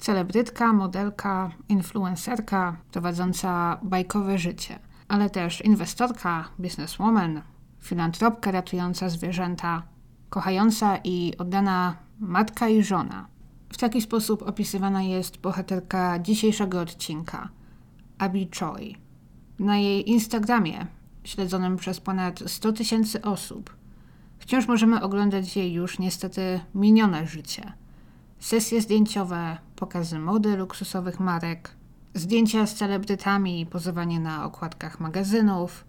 celebrytka, modelka, influencerka prowadząca bajkowe życie, ale też inwestorka, bizneswoman, filantropka ratująca zwierzęta, kochająca i oddana matka i żona. W taki sposób opisywana jest bohaterka dzisiejszego odcinka, Abby Choi. Na jej Instagramie, śledzonym przez ponad 100 tysięcy osób, wciąż możemy oglądać jej już niestety minione życie. Sesje zdjęciowe, pokazy mody luksusowych marek, zdjęcia z celebrytami i pozowanie na okładkach magazynów.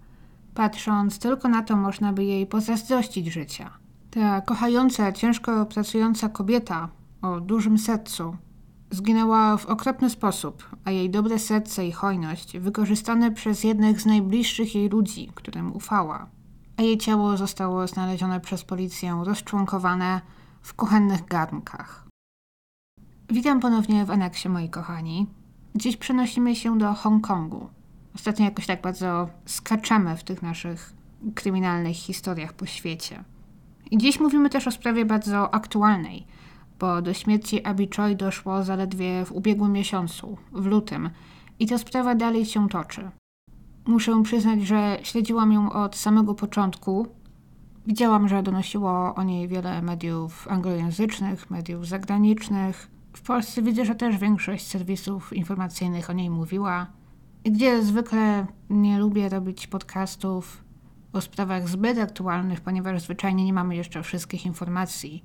Patrząc tylko na to, można by jej pozazdrościć życia. Ta kochająca, ciężko pracująca kobieta o dużym sercu zginęła w okropny sposób, a jej dobre serce i hojność wykorzystane przez jednych z najbliższych jej ludzi, którym ufała. A jej ciało zostało znalezione przez policję rozczłonkowane w kuchennych garnkach. Witam ponownie w aneksie, moi kochani. Dziś przenosimy się do Hongkongu. Ostatnio jakoś tak bardzo skaczemy w tych naszych kryminalnych historiach po świecie. I dziś mówimy też o sprawie bardzo aktualnej, bo do śmierci Abby Choi doszło zaledwie w ubiegłym miesiącu, w lutym, i ta sprawa dalej się toczy. Muszę przyznać, że śledziłam ją od samego początku. Widziałam, że donosiło o niej wiele mediów anglojęzycznych, mediów zagranicznych. W Polsce widzę, że też większość serwisów informacyjnych o niej mówiła. Gdzie zwykle nie lubię robić podcastów o sprawach zbyt aktualnych, ponieważ zwyczajnie nie mamy jeszcze wszystkich informacji.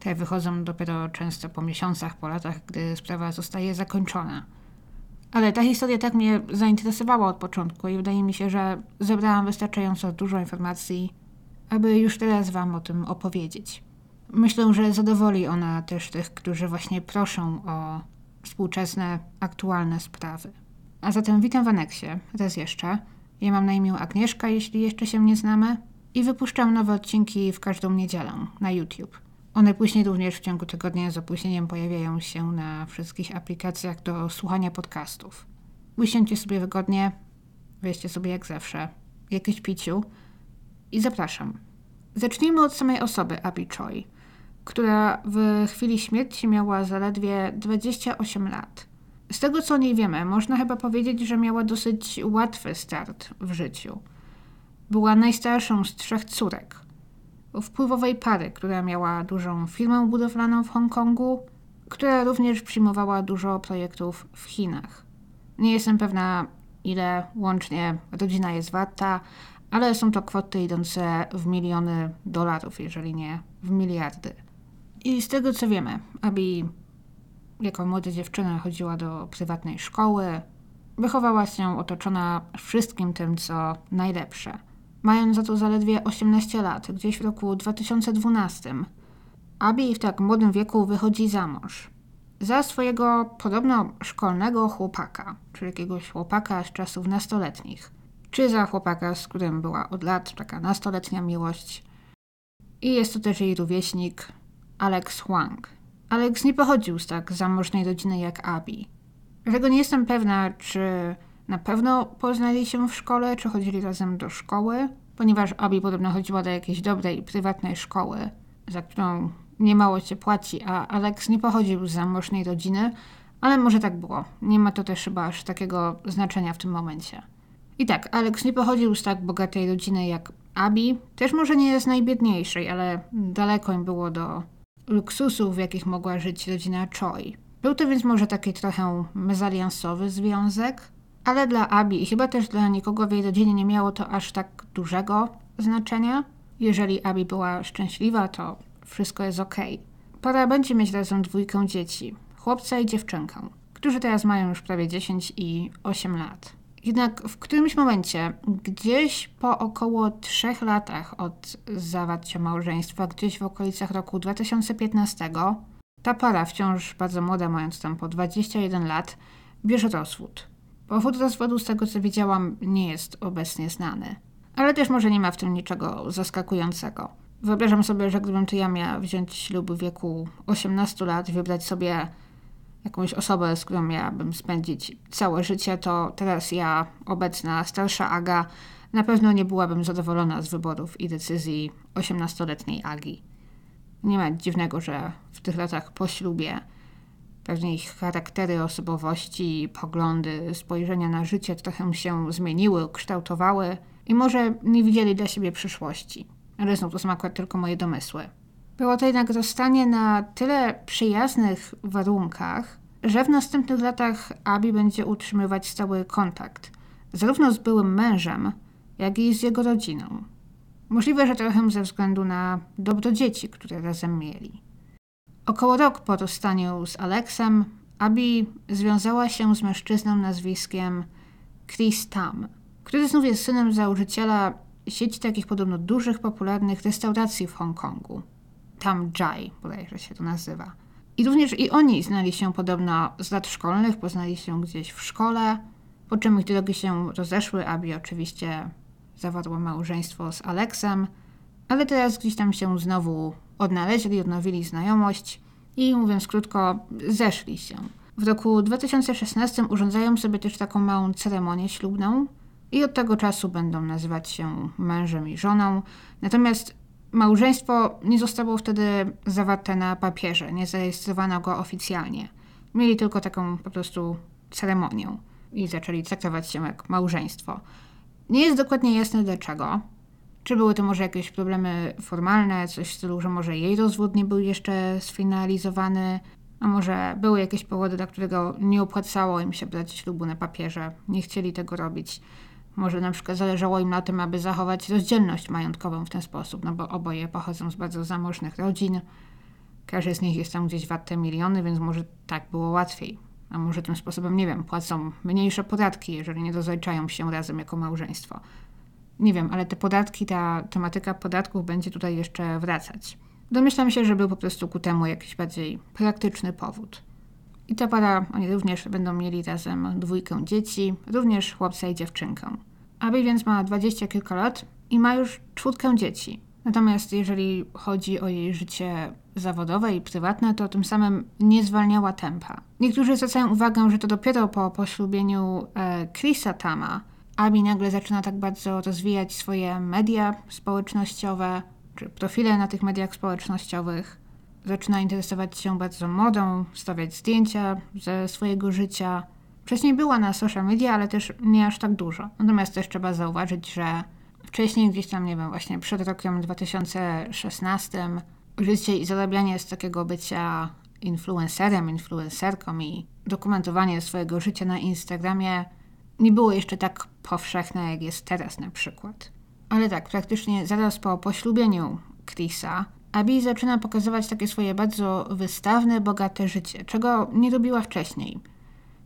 Te wychodzą dopiero często po miesiącach, po latach, gdy sprawa zostaje zakończona. Ale ta historia tak mnie zainteresowała od początku i wydaje mi się, że zebrałam wystarczająco dużo informacji, aby już teraz Wam o tym opowiedzieć. Myślę, że zadowoli ona też tych, którzy właśnie proszą o współczesne, aktualne sprawy. A zatem witam w aneksie, raz jeszcze. Ja mam na imię Agnieszka, jeśli jeszcze się nie znamy, i wypuszczam nowe odcinki w każdą niedzielę na YouTube. One później również w ciągu tygodnia z opóźnieniem pojawiają się na wszystkich aplikacjach do słuchania podcastów. Usiądźcie sobie wygodnie, weźcie sobie jak zawsze jakieś piciu i zapraszam. Zacznijmy od samej osoby Abby Choi, która w chwili śmierci miała zaledwie 28 lat. Z tego co nie wiemy, można chyba powiedzieć, że miała dosyć łatwy start w życiu. Była najstarszą z trzech córek. Wpływowej pary, która miała dużą firmę budowlaną w Hongkongu, która również przyjmowała dużo projektów w Chinach. Nie jestem pewna, ile łącznie rodzina jest warta, ale są to kwoty idące w miliony dolarów, jeżeli nie w miliardy. I z tego co wiemy, Abi jako młoda dziewczyna chodziła do prywatnej szkoły, wychowała się otoczona wszystkim tym, co najlepsze. Mając za to zaledwie 18 lat, gdzieś w roku 2012, Abi w tak młodym wieku wychodzi za mąż. Za swojego podobno szkolnego chłopaka, czy jakiegoś chłopaka z czasów nastoletnich. Czy za chłopaka, z którym była od lat taka nastoletnia miłość. I jest to też jej rówieśnik Alex Huang. Alex nie pochodził z tak zamożnej rodziny jak Abi. Dlatego nie jestem pewna, czy na pewno poznali się w szkole, czy chodzili razem do szkoły, ponieważ Abi podobno chodziła do jakiejś dobrej, prywatnej szkoły, za którą niemało się płaci, a Alex nie pochodził z zamożnej rodziny, ale może tak było. Nie ma to też chyba aż takiego znaczenia w tym momencie. I tak, Alex nie pochodził z tak bogatej rodziny jak Abi, też może nie jest najbiedniejszej, ale daleko im było do luksusów, w jakich mogła żyć rodzina Choi. Był to więc może taki trochę mezaliansowy związek, ale dla Abi i chyba też dla nikogo w jej rodzinie nie miało to aż tak dużego znaczenia. Jeżeli Abi była szczęśliwa, to wszystko jest ok. Para będzie mieć razem dwójkę dzieci, chłopca i dziewczynkę, którzy teraz mają już prawie 10 i 8 lat. Jednak w którymś momencie, gdzieś po około trzech latach od zawarcia małżeństwa, gdzieś w okolicach roku 2015, ta para, wciąż bardzo młoda, mając tam po 21 lat, bierze rozwód. Powód rozwodu, z tego co widziałam, nie jest obecnie znany. Ale też może nie ma w tym niczego zaskakującego. Wyobrażam sobie, że gdybym to ja miała wziąć ślub w wieku 18 lat, wybrać sobie jakąś osobę, z którą miałabym spędzić całe życie, to teraz ja, obecna starsza Aga, na pewno nie byłabym zadowolona z wyborów i decyzji 18-letniej Agi. Nie ma dziwnego, że w tych latach po ślubie pewnie ich charaktery, osobowości, poglądy, spojrzenia na życie trochę się zmieniły, kształtowały i może nie widzieli dla siebie przyszłości. Ale znów to są akurat tylko moje domysły. Było to jednak rozstanie na tyle przyjaznych warunkach, że w następnych latach Abi będzie utrzymywać stały kontakt zarówno z byłym mężem, jak i z jego rodziną. Możliwe, że trochę ze względu na dobro dzieci, które razem mieli. Około rok po rozstaniu z Aleksem, Abi związała się z mężczyzną nazwiskiem Chris Tam, który znów jest synem założyciela sieci takich podobno dużych, popularnych restauracji w Hongkongu. Tam Jai bodajże się to nazywa. I również i oni znali się podobno z lat szkolnych, poznali się gdzieś w szkole, po czym ich drogi się rozeszły. Abi oczywiście zawarła małżeństwo z Aleksem, ale teraz gdzieś tam się znowu odnaleźli, odnowili znajomość i mówiąc krótko, zeszli się. W roku 2016 urządzają sobie też taką małą ceremonię ślubną i od tego czasu będą nazywać się mężem i żoną. Natomiast małżeństwo nie zostało wtedy zawarte na papierze, nie zarejestrowano go oficjalnie. Mieli tylko taką po prostu ceremonię i zaczęli traktować się jak małżeństwo. Nie jest dokładnie jasne dlaczego. Czy były to może jakieś problemy formalne, coś w stylu, że może jej rozwód nie był jeszcze sfinalizowany, a może były jakieś powody, dla którego nie opłacało im się brać ślubu na papierze, nie chcieli tego robić. Może na przykład zależało im na tym, aby zachować rozdzielność majątkową w ten sposób, no bo oboje pochodzą z bardzo zamożnych rodzin. Każdy z nich jest tam gdzieś warte miliony, więc może tak było łatwiej. A może tym sposobem, nie wiem, płacą mniejsze podatki, jeżeli nie rozliczają się razem jako małżeństwo. Nie wiem, ale te podatki, ta tematyka podatków będzie tutaj jeszcze wracać. Domyślam się, że był po prostu ku temu jakiś bardziej praktyczny powód. I ta para, oni również będą mieli razem dwójkę dzieci, również chłopca i dziewczynkę. Aby więc ma dwadzieścia kilka lat i ma już czwórkę dzieci. Natomiast jeżeli chodzi o jej życie zawodowe i prywatne, to tym samym nie zwalniała tempa. Niektórzy zwracają uwagę, że to dopiero po poślubieniu e, Chrisa Tama Abi nagle zaczyna tak bardzo rozwijać swoje media społecznościowe, czy profile na tych mediach społecznościowych. Zaczyna interesować się bardzo modą, stawiać zdjęcia ze swojego życia. Wcześniej była na social media, ale też nie aż tak dużo. Natomiast też trzeba zauważyć, że wcześniej gdzieś tam, nie wiem, właśnie przed rokiem 2016 życie i zarabianie z takiego bycia influencerem, influencerką i dokumentowanie swojego życia na Instagramie nie było jeszcze tak powszechne, jak jest teraz na przykład. Ale tak, praktycznie zaraz po poślubieniu Chrisa, Abby zaczyna pokazywać takie swoje bardzo wystawne, bogate życie, czego nie robiła wcześniej.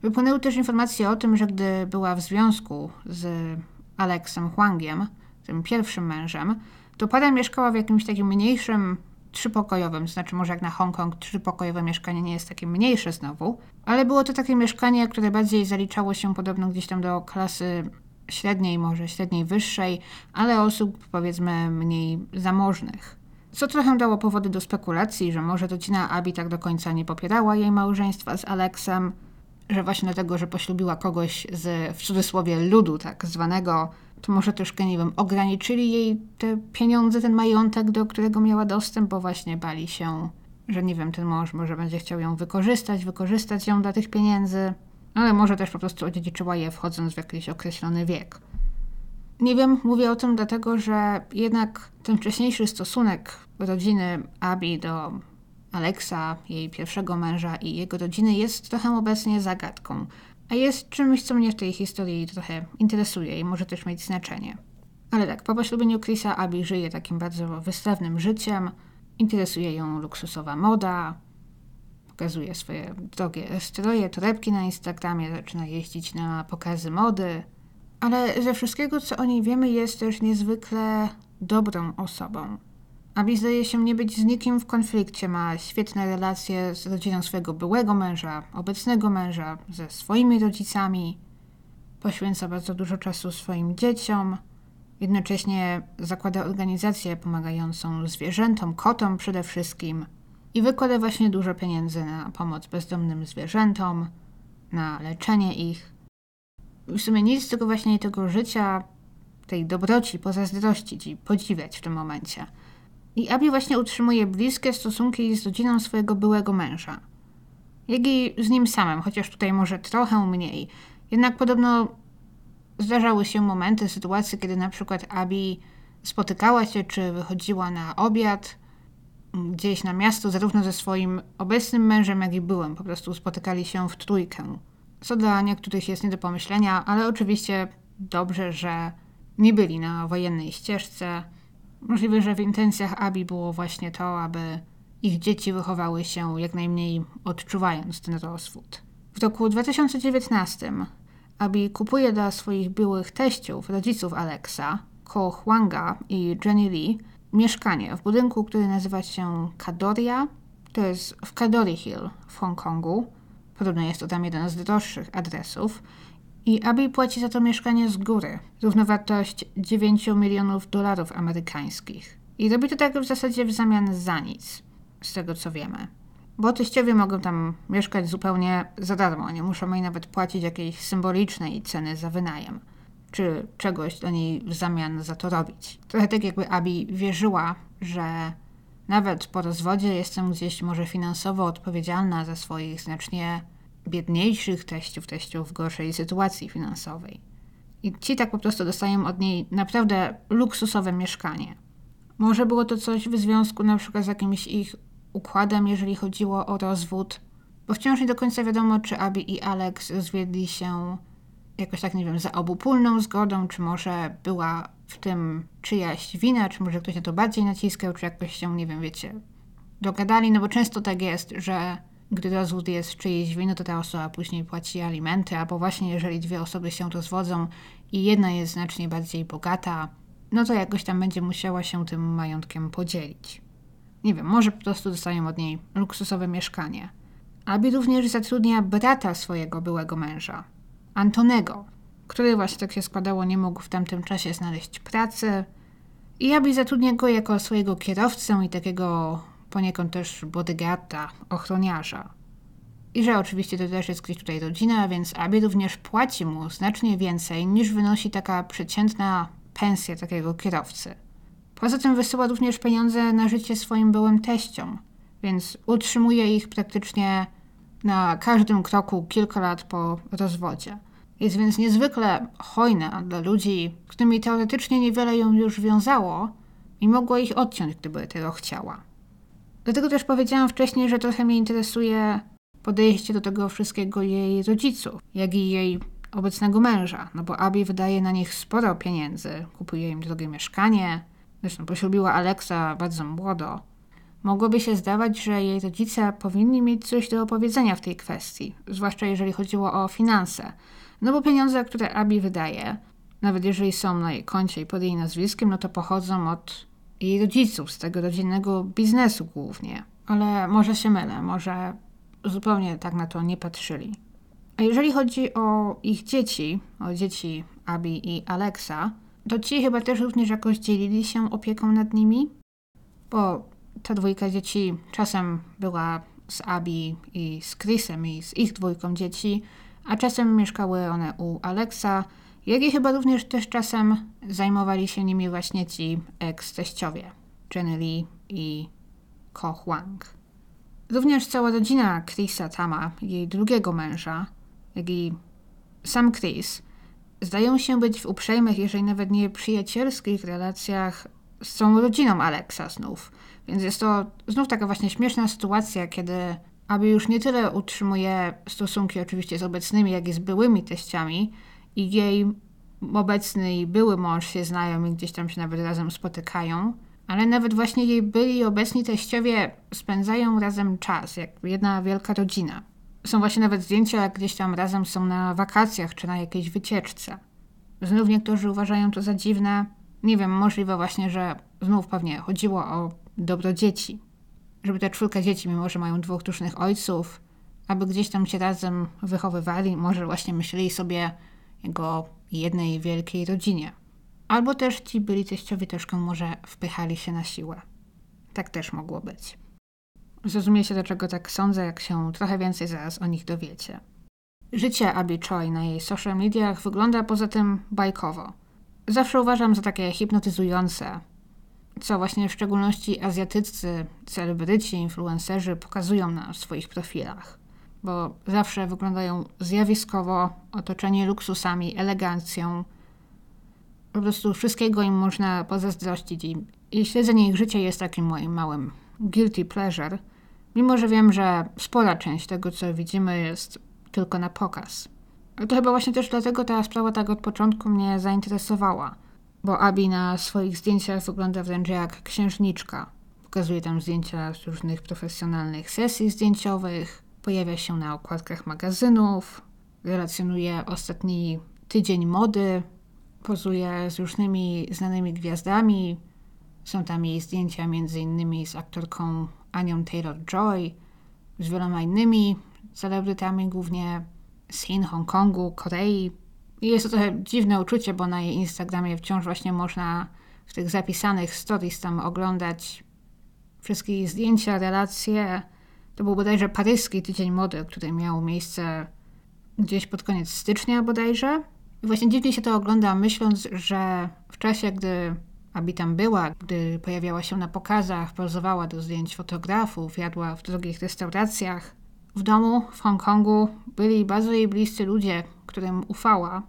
Wypłynęły też informacje o tym, że gdy była w związku z Alexem Huangiem, tym pierwszym mężem, to para mieszkała w jakimś takim mniejszym trzypokojowym, znaczy może jak na Hongkong trzypokojowe mieszkanie nie jest takie mniejsze znowu, ale było to takie mieszkanie, które bardziej zaliczało się podobno gdzieś tam do klasy średniej, może średniej wyższej, ale osób powiedzmy mniej zamożnych. Co trochę dało powody do spekulacji, że może rodzina Abi tak do końca nie popierała jej małżeństwa z Aleksem, że właśnie dlatego, że poślubiła kogoś z w cudzysłowie ludu tak zwanego, to może troszkę, nie wiem, ograniczyli jej te pieniądze, ten majątek, do którego miała dostęp, bo właśnie bali się, że nie wiem, ten mąż może będzie chciał ją wykorzystać, wykorzystać ją dla tych pieniędzy, ale może też po prostu odziedziczyła je wchodząc w jakiś określony wiek. Nie wiem, mówię o tym dlatego, że jednak ten wcześniejszy stosunek rodziny Abi do Alexa, jej pierwszego męża i jego rodziny jest trochę obecnie zagadką. A jest czymś, co mnie w tej historii trochę interesuje i może też mieć znaczenie. Ale tak, po poślubieniu Chrisa Abby żyje takim bardzo wystawnym życiem, interesuje ją luksusowa moda, pokazuje swoje drogie stroje, torebki na Instagramie, zaczyna jeździć na pokazy mody, ale ze wszystkiego, co o niej wiemy, jest też niezwykle dobrą osobą. Abi zdaje się nie być z nikim w konflikcie, ma świetne relacje z rodziną swojego byłego męża, obecnego męża, ze swoimi rodzicami, poświęca bardzo dużo czasu swoim dzieciom, jednocześnie zakłada organizację pomagającą zwierzętom, kotom przede wszystkim i wykłada właśnie dużo pieniędzy na pomoc bezdomnym zwierzętom, na leczenie ich. W sumie nic tylko właśnie tego życia, tej dobroci, pozazdrościć i podziwiać w tym momencie – i Abi właśnie utrzymuje bliskie stosunki z rodziną swojego byłego męża. jak i z nim samym, chociaż tutaj może trochę mniej. Jednak podobno zdarzały się momenty, sytuacje, kiedy na przykład Abi spotykała się czy wychodziła na obiad gdzieś na miasto, zarówno ze swoim obecnym mężem, jak i byłym. Po prostu spotykali się w trójkę. Co dla niektórych jest nie do pomyślenia, ale oczywiście dobrze, że nie byli na wojennej ścieżce. Możliwe, że w intencjach Abi było właśnie to, aby ich dzieci wychowały się jak najmniej odczuwając ten rozwód. W roku 2019 Abi kupuje dla swoich byłych teściów, rodziców Alexa, Ko Hwanga i Jenny Lee, mieszkanie w budynku, który nazywa się Kadoria. To jest w Kadori Hill w Hongkongu. Podobno jest to tam jeden z droższych adresów. I Abi płaci za to mieszkanie z góry, równowartość 9 milionów dolarów amerykańskich. I robi to tak w zasadzie w zamian za nic, z tego co wiemy. Bo teściowie mogą tam mieszkać zupełnie za darmo, nie muszą jej nawet płacić jakiejś symbolicznej ceny za wynajem czy czegoś dla niej w zamian za to robić. Trochę tak jakby Abi wierzyła, że nawet po rozwodzie jestem gdzieś może finansowo odpowiedzialna za swoich znacznie biedniejszych teściów, teściów w gorszej sytuacji finansowej. I ci tak po prostu dostają od niej naprawdę luksusowe mieszkanie. Może było to coś w związku na przykład z jakimś ich układem, jeżeli chodziło o rozwód, bo wciąż nie do końca wiadomo, czy Abi i Alex zwiedli się jakoś tak, nie wiem, za obopólną zgodą, czy może była w tym czyjaś wina, czy może ktoś na to bardziej naciskał, czy jakoś się, nie wiem, wiecie, dogadali, no bo często tak jest, że gdy rozwód jest czyjejś winy, to ta osoba później płaci alimenty, albo właśnie jeżeli dwie osoby się rozwodzą i jedna jest znacznie bardziej bogata, no to jakoś tam będzie musiała się tym majątkiem podzielić. Nie wiem, może po prostu dostają od niej luksusowe mieszkanie. Abi również zatrudnia brata swojego byłego męża, Antonego, który właśnie tak się składało, nie mógł w tamtym czasie znaleźć pracy. I Abi zatrudnia go jako swojego kierowcę i takiego poniekąd też bodyguarda, ochroniarza. I że oczywiście to też jest gdzieś tutaj rodzina, więc Abi również płaci mu znacznie więcej niż wynosi taka przeciętna pensja takiego kierowcy. Poza tym wysyła również pieniądze na życie swoim byłym teściom, więc utrzymuje ich praktycznie na każdym kroku kilka lat po rozwodzie. Jest więc niezwykle hojna dla ludzi, którymi teoretycznie niewiele ją już wiązało i mogła ich odciąć, gdyby tego chciała. Dlatego też powiedziałam wcześniej, że trochę mnie interesuje podejście do tego wszystkiego jej rodziców, jak i jej obecnego męża, no bo Abi wydaje na nich sporo pieniędzy, kupuje im drogie mieszkanie, zresztą poślubiła Alexa bardzo młodo, Mogłoby się zdawać, że jej rodzice powinni mieć coś do opowiedzenia w tej kwestii, zwłaszcza jeżeli chodziło o finanse. No bo pieniądze, które Abi wydaje, nawet jeżeli są na jej koncie i pod jej nazwiskiem, no to pochodzą od jej rodziców, z tego rodzinnego biznesu głównie. Ale może się mylę, może zupełnie tak na to nie patrzyli. A jeżeli chodzi o ich dzieci, o dzieci Abi i Alexa, to ci chyba też również jakoś dzielili się opieką nad nimi? Bo ta dwójka dzieci czasem była z Abi i z Chrisem i z ich dwójką dzieci, a czasem mieszkały one u Alexa, jak i chyba również też czasem zajmowali się nimi właśnie ci ex-teściowie, Jenny Lee i Ko Huang. Również cała rodzina Chrisa Tama, jej drugiego męża, jak i sam Chris, zdają się być w uprzejmych, jeżeli nawet nie przyjacielskich relacjach z całą rodziną Alexa znów – więc jest to znów taka właśnie śmieszna sytuacja, kiedy aby już nie tyle utrzymuje stosunki oczywiście z obecnymi, jak i z byłymi teściami i jej obecny i były mąż się znają i gdzieś tam się nawet razem spotykają, ale nawet właśnie jej byli i obecni teściowie spędzają razem czas, jak jedna wielka rodzina. Są właśnie nawet zdjęcia, jak gdzieś tam razem są na wakacjach czy na jakiejś wycieczce. Znów niektórzy uważają to za dziwne. Nie wiem, możliwe właśnie, że znów pewnie chodziło o dobro dzieci. Żeby ta czwórka dzieci, mimo że mają dwóch tusznych ojców, aby gdzieś tam się razem wychowywali, może właśnie myśleli sobie jego jednej wielkiej rodzinie. Albo też ci byli teściowie troszkę może wpychali się na siłę. Tak też mogło być. Zrozumiecie, dlaczego tak sądzę, jak się trochę więcej zaraz o nich dowiecie. Życie Abby Choi na jej social mediach wygląda poza tym bajkowo. Zawsze uważam za takie hipnotyzujące, co właśnie w szczególności azjatyccy celebryci, influencerzy pokazują na swoich profilach. bo zawsze wyglądają zjawiskowo, otoczeni luksusami, elegancją. Po prostu wszystkiego im można pozazdrościć i, i śledzenie ich życia jest takim moim małym guilty pleasure, mimo że wiem, że spora część tego, co widzimy, jest tylko na pokaz. To chyba właśnie też dlatego ta sprawa tak od początku mnie zainteresowała, bo Abi na swoich zdjęciach wygląda wręcz jak księżniczka. Pokazuje tam zdjęcia z różnych profesjonalnych sesji zdjęciowych, pojawia się na okładkach magazynów, relacjonuje ostatni tydzień mody, pozuje z różnymi znanymi gwiazdami. Są tam jej zdjęcia innymi z aktorką Anią Taylor-Joy, z wieloma innymi celebrytami, głównie z Chin, Hongkongu, Korei. Jest to trochę dziwne uczucie, bo na jej Instagramie wciąż właśnie można w tych zapisanych stories tam oglądać wszystkie zdjęcia, relacje. To był bodajże paryski tydzień mody, który miał miejsce gdzieś pod koniec stycznia bodajże. I właśnie dziwnie się to ogląda, myśląc, że w czasie, gdy Abi tam była, gdy pojawiała się na pokazach, pozowała do zdjęć fotografów, jadła w drogich restauracjach, w domu w Hongkongu byli bardzo jej bliscy ludzie, którym ufała,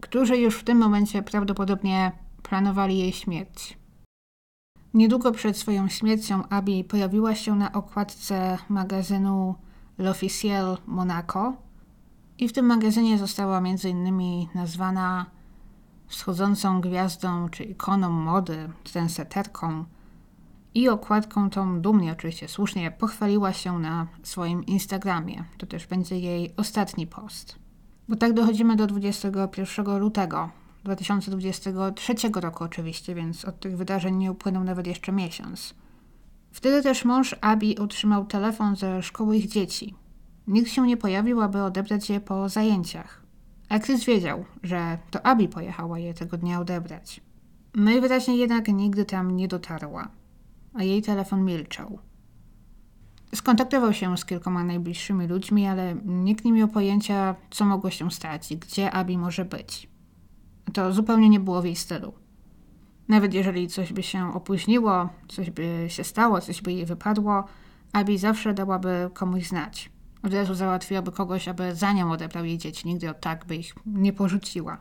którzy już w tym momencie prawdopodobnie planowali jej śmierć. Niedługo przed swoją śmiercią Abi pojawiła się na okładce magazynu L'Officiel Monaco i w tym magazynie została innymi nazwana wschodzącą gwiazdą czy ikoną mody, trendseterką i okładką tą dumnie, oczywiście słusznie, pochwaliła się na swoim Instagramie. To też będzie jej ostatni post. Bo tak dochodzimy do 21 lutego 2023 roku oczywiście, więc od tych wydarzeń nie upłynął nawet jeszcze miesiąc. Wtedy też mąż Abi otrzymał telefon ze szkoły ich dzieci. Nikt się nie pojawił, aby odebrać je po zajęciach. A Chris wiedział, że to Abi pojechała je tego dnia odebrać. Najwyraźniej jednak nigdy tam nie dotarła a jej telefon milczał. Skontaktował się z kilkoma najbliższymi ludźmi, ale nikt nie miał pojęcia, co mogło się stać i gdzie Abi może być. To zupełnie nie było w jej stylu. Nawet jeżeli coś by się opóźniło, coś by się stało, coś by jej wypadło, Abi zawsze dałaby komuś znać. Od razu załatwiłaby kogoś, aby za nią odebrał jej dzieci, nigdy od tak by ich nie porzuciła.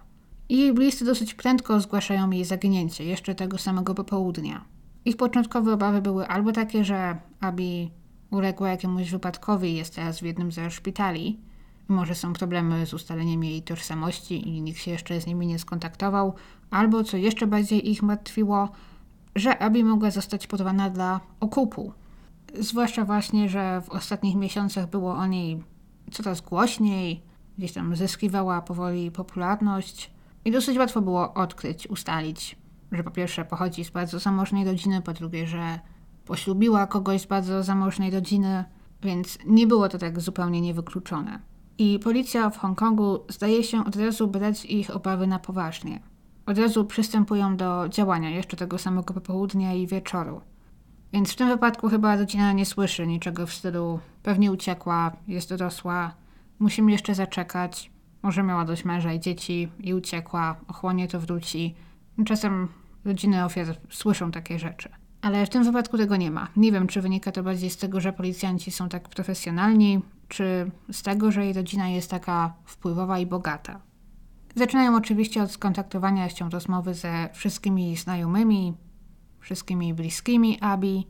I jej bliscy dosyć prędko zgłaszają jej zaginięcie, jeszcze tego samego popołudnia. Ich początkowe obawy były albo takie, że Abi uległa jakiemuś wypadkowi i jest teraz w jednym ze szpitali, może są problemy z ustaleniem jej tożsamości i nikt się jeszcze z nimi nie skontaktował, albo co jeszcze bardziej ich martwiło, że Abi mogła zostać podawana dla okupu. Zwłaszcza właśnie, że w ostatnich miesiącach było o niej coraz głośniej, gdzieś tam zyskiwała powoli popularność i dosyć łatwo było odkryć, ustalić, że po pierwsze pochodzi z bardzo zamożnej rodziny, po drugie, że poślubiła kogoś z bardzo zamożnej rodziny, więc nie było to tak zupełnie niewykluczone. I policja w Hongkongu zdaje się od razu brać ich obawy na poważnie. Od razu przystępują do działania jeszcze tego samego popołudnia i wieczoru. Więc w tym wypadku chyba rodzina nie słyszy niczego w stylu pewnie uciekła, jest dorosła, musimy jeszcze zaczekać, może miała dość męża i dzieci i uciekła, ochłonie to wróci. Czasem rodziny ofiar słyszą takie rzeczy. Ale w tym wypadku tego nie ma. Nie wiem, czy wynika to bardziej z tego, że policjanci są tak profesjonalni, czy z tego, że jej rodzina jest taka wpływowa i bogata. Zaczynają oczywiście od skontaktowania się rozmowy ze wszystkimi znajomymi, wszystkimi bliskimi Abi,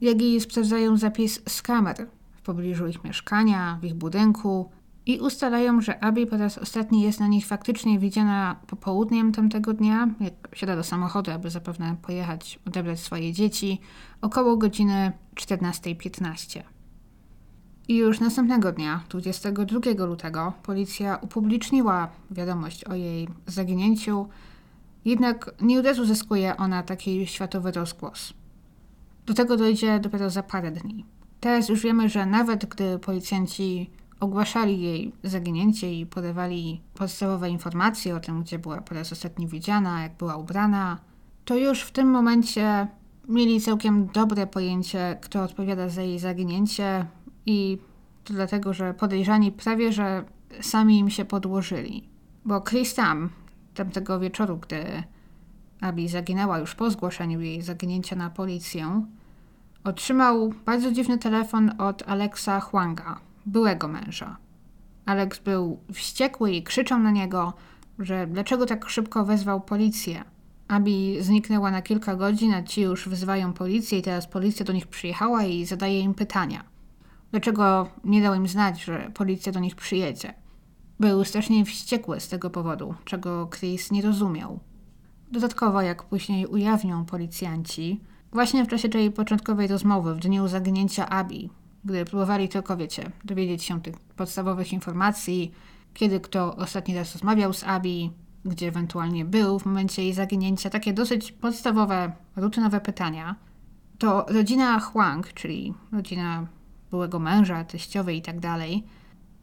jak i sprawdzają zapis z kamer w pobliżu ich mieszkania, w ich budynku, i ustalają, że Abby po raz ostatni jest na nich faktycznie widziana popołudniem tamtego dnia, jak siada do samochodu, aby zapewne pojechać odebrać swoje dzieci, około godziny 14.15. I już następnego dnia, 22 lutego, policja upubliczniła wiadomość o jej zaginięciu, jednak nie od razu zyskuje ona taki światowy rozgłos. Do tego dojdzie dopiero za parę dni. Teraz już wiemy, że nawet gdy policjanci ogłaszali jej zaginięcie i podawali podstawowe informacje o tym, gdzie była po raz ostatni widziana, jak była ubrana, to już w tym momencie mieli całkiem dobre pojęcie, kto odpowiada za jej zaginięcie i to dlatego, że podejrzani prawie, że sami im się podłożyli. Bo Chris tam, tamtego wieczoru, gdy Abby zaginęła już po zgłoszeniu jej zaginięcia na policję, otrzymał bardzo dziwny telefon od Alexa Huanga, byłego męża. Alex był wściekły i krzyczał na niego, że dlaczego tak szybko wezwał policję. Abi zniknęła na kilka godzin, a ci już wzywają policję i teraz policja do nich przyjechała i zadaje im pytania. Dlaczego nie dał im znać, że policja do nich przyjedzie? Był strasznie wściekły z tego powodu, czego Chris nie rozumiał. Dodatkowo, jak później ujawnią policjanci, właśnie w czasie tej początkowej rozmowy, w dniu zaginięcia Abi, gdy próbowali tylko, wiecie, dowiedzieć się tych podstawowych informacji, kiedy kto ostatni raz rozmawiał z Abi, gdzie ewentualnie był w momencie jej zaginięcia, takie dosyć podstawowe, rutynowe pytania, to rodzina Huang, czyli rodzina byłego męża, teściowej i tak dalej,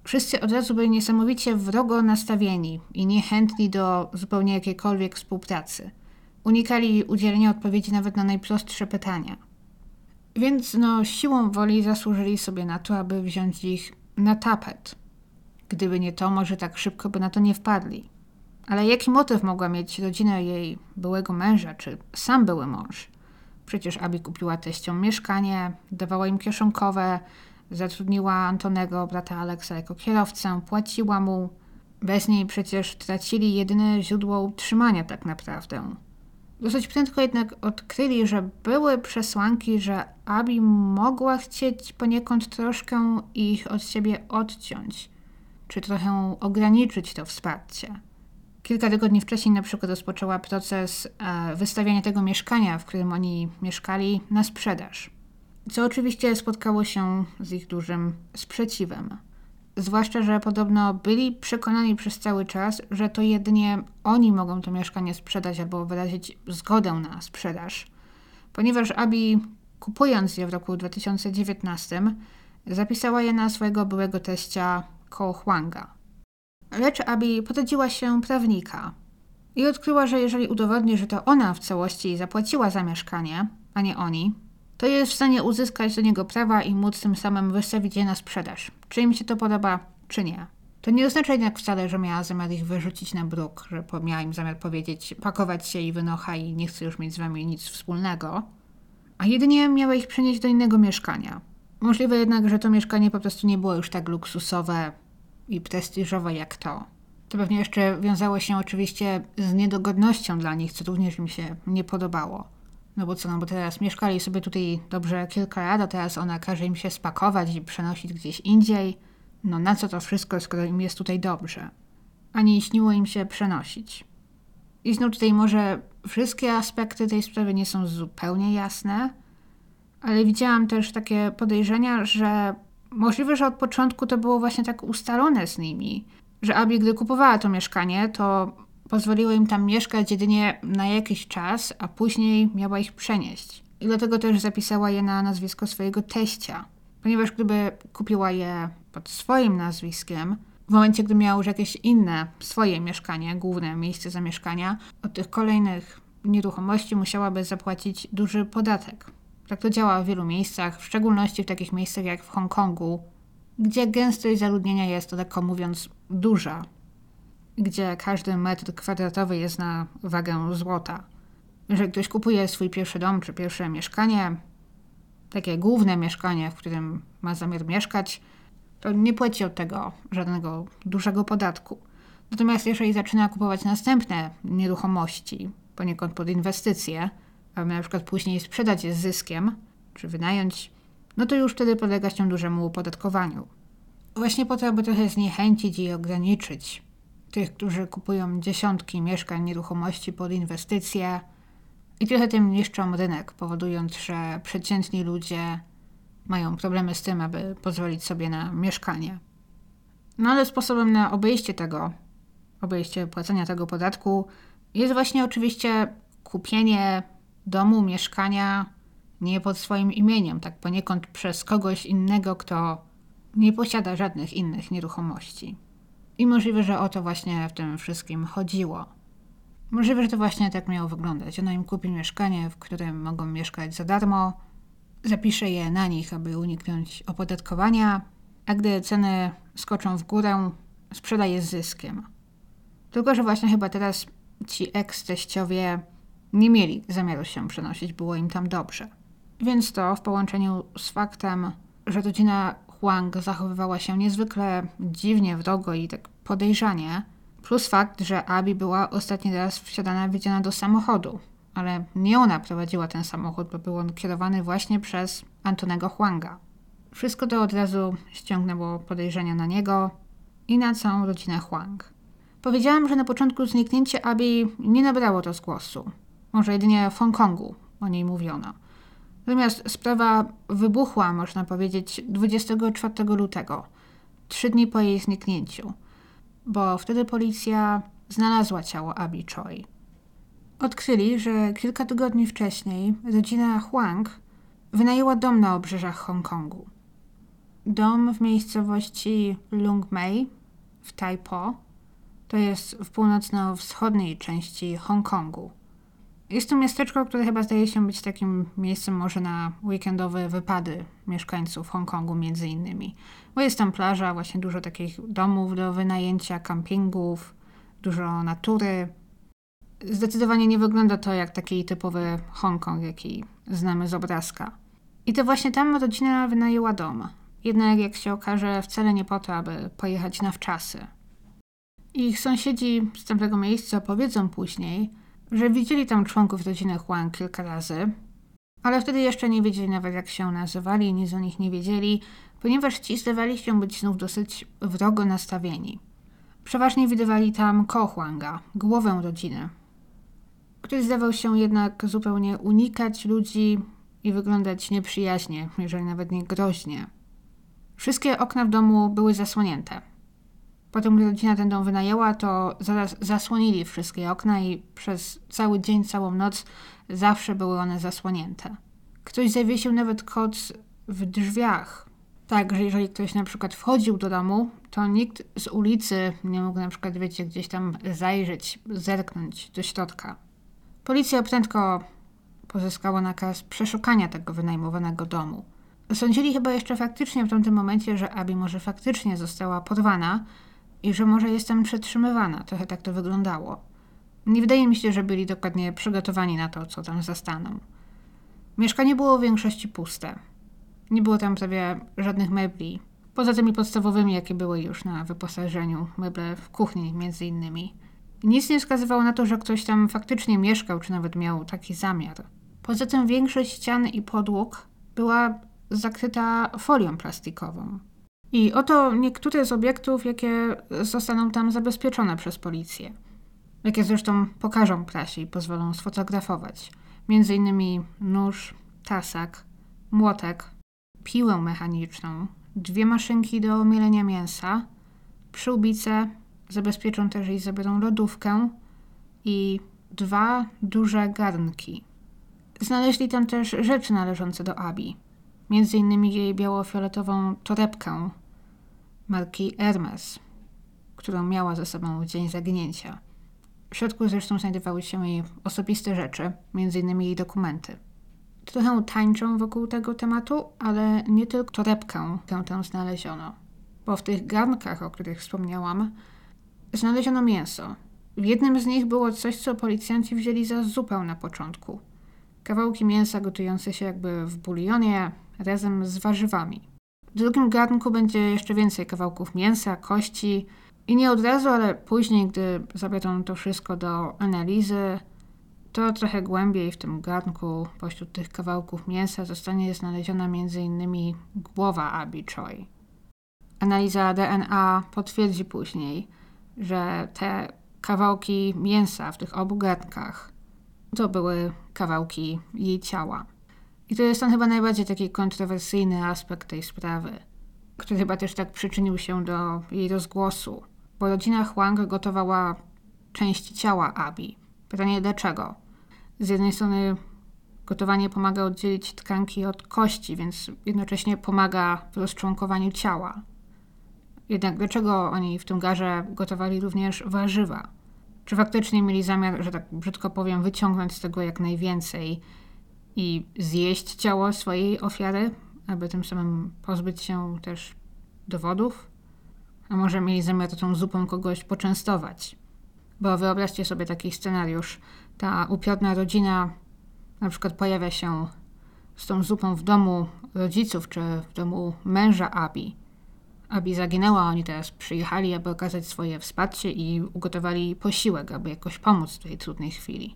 wszyscy od razu byli niesamowicie wrogo nastawieni i niechętni do zupełnie jakiejkolwiek współpracy. Unikali udzielenia odpowiedzi nawet na najprostsze pytania. Więc no, siłą woli zasłużyli sobie na to, aby wziąć ich na tapet. Gdyby nie to, może tak szybko by na to nie wpadli. Ale jaki motyw mogła mieć rodzina jej byłego męża, czy sam były mąż? Przecież Abi kupiła teściom mieszkanie, dawała im kieszonkowe, zatrudniła Antonego, brata Aleksa, jako kierowcę, płaciła mu. Bez niej przecież tracili jedyne źródło utrzymania tak naprawdę. Dosyć prędko jednak odkryli, że były przesłanki, że Abi mogła chcieć poniekąd troszkę ich od siebie odciąć, czy trochę ograniczyć to wsparcie. Kilka tygodni wcześniej na przykład rozpoczęła proces e, wystawiania tego mieszkania, w którym oni mieszkali, na sprzedaż. Co oczywiście spotkało się z ich dużym sprzeciwem. Zwłaszcza, że podobno byli przekonani przez cały czas, że to jedynie oni mogą to mieszkanie sprzedać albo wyrazić zgodę na sprzedaż. Ponieważ Abi, kupując je w roku 2019, zapisała je na swojego byłego teścia Ko Huanga. Lecz Abi poradziła się prawnika i odkryła, że jeżeli udowodni, że to ona w całości zapłaciła za mieszkanie, a nie oni, to jest w stanie uzyskać do niego prawa i móc tym samym wystawić je na sprzedaż. Czy im się to podoba, czy nie. To nie oznacza jednak wcale, że miała zamiar ich wyrzucić na bruk, że miała im zamiar powiedzieć pakować się i wynocha i nie chcę już mieć z wami nic wspólnego, a jedynie miała ich przenieść do innego mieszkania. Możliwe jednak, że to mieszkanie po prostu nie było już tak luksusowe i prestiżowe jak to. To pewnie jeszcze wiązało się oczywiście z niedogodnością dla nich, co również im się nie podobało. No bo co, no bo teraz mieszkali sobie tutaj dobrze kilka lat, a teraz ona każe im się spakować i przenosić gdzieś indziej. No na co to wszystko, skoro im jest tutaj dobrze? Ani śniło im się przenosić. I znów tutaj może wszystkie aspekty tej sprawy nie są zupełnie jasne, ale widziałam też takie podejrzenia, że możliwe, że od początku to było właśnie tak ustalone z nimi, że Abi, gdy kupowała to mieszkanie, to pozwoliło im tam mieszkać jedynie na jakiś czas, a później miała ich przenieść. I dlatego też zapisała je na nazwisko swojego teścia. Ponieważ gdyby kupiła je pod swoim nazwiskiem, w momencie, gdy miała już jakieś inne swoje mieszkanie, główne miejsce zamieszkania, od tych kolejnych nieruchomości musiałaby zapłacić duży podatek. Tak to działa w wielu miejscach, w szczególności w takich miejscach jak w Hongkongu, gdzie gęstość zaludnienia jest, lekko mówiąc, duża gdzie każdy metr kwadratowy jest na wagę złota. Jeżeli ktoś kupuje swój pierwszy dom czy pierwsze mieszkanie, takie główne mieszkanie, w którym ma zamiar mieszkać, to nie płaci od tego żadnego dużego podatku. Natomiast jeżeli zaczyna kupować następne nieruchomości, poniekąd pod inwestycje, aby na przykład później sprzedać je z zyskiem, czy wynająć, no to już wtedy podlega się dużemu opodatkowaniu. Właśnie po to, aby trochę zniechęcić i ograniczyć tych, którzy kupują dziesiątki mieszkań, nieruchomości pod inwestycje i trochę tym niszczą rynek, powodując, że przeciętni ludzie mają problemy z tym, aby pozwolić sobie na mieszkanie. No ale sposobem na obejście tego, obejście płacenia tego podatku jest właśnie oczywiście kupienie domu, mieszkania nie pod swoim imieniem, tak poniekąd przez kogoś innego, kto nie posiada żadnych innych nieruchomości. I możliwe, że o to właśnie w tym wszystkim chodziło. Możliwe, że to właśnie tak miało wyglądać. Ona im kupi mieszkanie, w którym mogą mieszkać za darmo, zapisze je na nich, aby uniknąć opodatkowania, a gdy ceny skoczą w górę, sprzeda je z zyskiem. Tylko, że właśnie chyba teraz ci eks-teściowie nie mieli zamiaru się przenosić, było im tam dobrze. Więc to w połączeniu z faktem, że rodzina Huang zachowywała się niezwykle dziwnie, wrogo i tak podejrzanie, plus fakt, że Abi była ostatni raz wsiadana, wiedziana do samochodu, ale nie ona prowadziła ten samochód, bo był on kierowany właśnie przez Antonego Huanga. Wszystko to od razu ściągnęło podejrzenia na niego i na całą rodzinę Huang. Powiedziałam, że na początku zniknięcie Abi nie nabrało rozgłosu. Może jedynie w Hongkongu o niej mówiono. Natomiast sprawa wybuchła, można powiedzieć, 24 lutego, trzy dni po jej zniknięciu, bo wtedy policja znalazła ciało Abi Choi. Odkryli, że kilka tygodni wcześniej rodzina Huang wynajęła dom na obrzeżach Hongkongu. Dom w miejscowości Lungmei w Taipo, to jest w północno-wschodniej części Hongkongu. Jest to miasteczko, które chyba zdaje się być takim miejscem może na weekendowe wypady mieszkańców Hongkongu między innymi. Bo jest tam plaża, właśnie dużo takich domów do wynajęcia, kampingów, dużo natury. Zdecydowanie nie wygląda to jak taki typowy Hongkong, jaki znamy z obrazka. I to właśnie tam rodzina wynajęła dom. Jednak jak się okaże, wcale nie po to, aby pojechać na wczasy. Ich sąsiedzi z tamtego miejsca powiedzą później, że widzieli tam członków rodziny Huang kilka razy, ale wtedy jeszcze nie wiedzieli nawet jak się nazywali, nic o nich nie wiedzieli, ponieważ ci zdawali się być znów dosyć wrogo nastawieni. Przeważnie widywali tam Ko Huanga, głowę rodziny, który zdawał się jednak zupełnie unikać ludzi i wyglądać nieprzyjaźnie, jeżeli nawet nie groźnie. Wszystkie okna w domu były zasłonięte. Potem, gdy rodzina ten dom wynajęła, to zaraz zasłonili wszystkie okna i przez cały dzień, całą noc zawsze były one zasłonięte. Ktoś zawiesił nawet koc w drzwiach. Tak, że jeżeli ktoś na przykład wchodził do domu, to nikt z ulicy nie mógł na przykład, wiecie, gdzieś tam zajrzeć, zerknąć do środka. Policja prędko pozyskała nakaz przeszukania tego wynajmowanego domu. Sądzili chyba jeszcze faktycznie w tamtym momencie, że Abi może faktycznie została porwana, i że może jestem przetrzymywana. Trochę tak to wyglądało. Nie wydaje mi się, że byli dokładnie przygotowani na to, co tam zastaną. Mieszkanie było w większości puste. Nie było tam prawie żadnych mebli, poza tymi podstawowymi, jakie były już na wyposażeniu, meble w kuchni między innymi. Nic nie wskazywało na to, że ktoś tam faktycznie mieszkał, czy nawet miał taki zamiar. Poza tym większość ścian i podłóg była zakryta folią plastikową. I oto niektóre z obiektów, jakie zostaną tam zabezpieczone przez policję. Jakie zresztą pokażą prasie i pozwolą sfotografować. Między innymi nóż, tasak, młotek, piłę mechaniczną, dwie maszynki do mielenia mięsa, przyłbice, zabezpieczą też i zabiorą lodówkę i dwa duże garnki. Znaleźli tam też rzeczy należące do Abi. Między innymi jej biało-fioletową torebkę marki Hermes, którą miała ze sobą w dzień zaginięcia. W środku zresztą znajdowały się jej osobiste rzeczy, m.in. jej dokumenty. Trochę tańczą wokół tego tematu, ale nie tylko torebkę tę, tę znaleziono, bo w tych garnkach, o których wspomniałam, znaleziono mięso. W jednym z nich było coś, co policjanci wzięli za zupę na początku. Kawałki mięsa gotujące się jakby w bulionie razem z warzywami. W drugim garnku będzie jeszcze więcej kawałków mięsa, kości i nie od razu, ale później, gdy zabiorą to wszystko do analizy, to trochę głębiej w tym garnku, pośród tych kawałków mięsa, zostanie znaleziona m.in. głowa Abi Choi. Analiza DNA potwierdzi później, że te kawałki mięsa w tych obu garnkach to były kawałki jej ciała. I to jest ten chyba najbardziej taki kontrowersyjny aspekt tej sprawy, który chyba też tak przyczynił się do jej rozgłosu, bo rodzina Huang gotowała części ciała Abi. Pytanie dlaczego? Z jednej strony gotowanie pomaga oddzielić tkanki od kości, więc jednocześnie pomaga w rozczłonkowaniu ciała. Jednak dlaczego oni w tym garze gotowali również warzywa? Czy faktycznie mieli zamiar, że tak brzydko powiem, wyciągnąć z tego jak najwięcej i zjeść ciało swojej ofiary, aby tym samym pozbyć się też dowodów? A może mieli zamiar tą zupą kogoś poczęstować? Bo wyobraźcie sobie taki scenariusz. Ta upiorna rodzina na przykład pojawia się z tą zupą w domu rodziców czy w domu męża Abi. Abi zaginęła, oni teraz przyjechali, aby okazać swoje wsparcie i ugotowali posiłek, aby jakoś pomóc w tej trudnej chwili.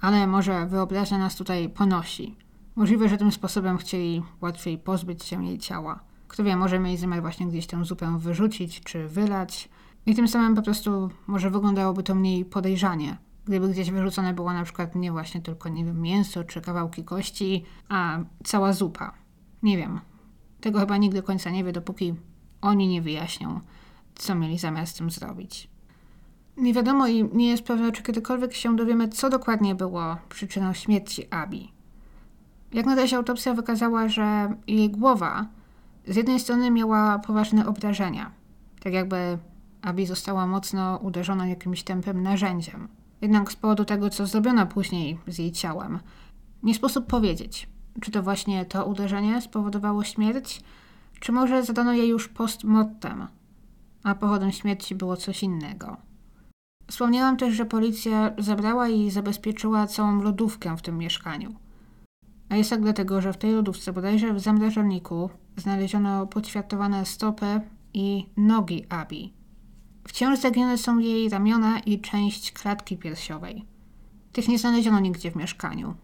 Ale może wyobraźnia nas tutaj ponosi. Możliwe, że tym sposobem chcieli łatwiej pozbyć się jej ciała. Kto wie, może mieli zamiar właśnie gdzieś tę zupę wyrzucić czy wylać. I tym samym po prostu może wyglądałoby to mniej podejrzanie. Gdyby gdzieś wyrzucone było na przykład nie właśnie tylko, nie wiem, mięso czy kawałki kości, a cała zupa. Nie wiem. Tego chyba nigdy końca nie wie, dopóki oni nie wyjaśnią, co mieli zamiar z tym zrobić. Nie wiadomo i nie jest pewne, czy kiedykolwiek się dowiemy, co dokładnie było przyczyną śmierci Abi. Jak na razie autopsja wykazała, że jej głowa z jednej strony miała poważne obrażenia, tak jakby Abi została mocno uderzona jakimś tępym narzędziem. Jednak z powodu tego, co zrobiono później z jej ciałem, nie sposób powiedzieć, czy to właśnie to uderzenie spowodowało śmierć, czy może zadano jej już post-mortem, a powodem śmierci było coś innego. Wspomniałam też, że policja zabrała i zabezpieczyła całą lodówkę w tym mieszkaniu. A jest tak dlatego, że w tej lodówce, bodajże w zamrażalniku, znaleziono poćwiartowane stopy i nogi Abi. Wciąż zaginione są jej ramiona i część klatki piersiowej. Tych nie znaleziono nigdzie w mieszkaniu.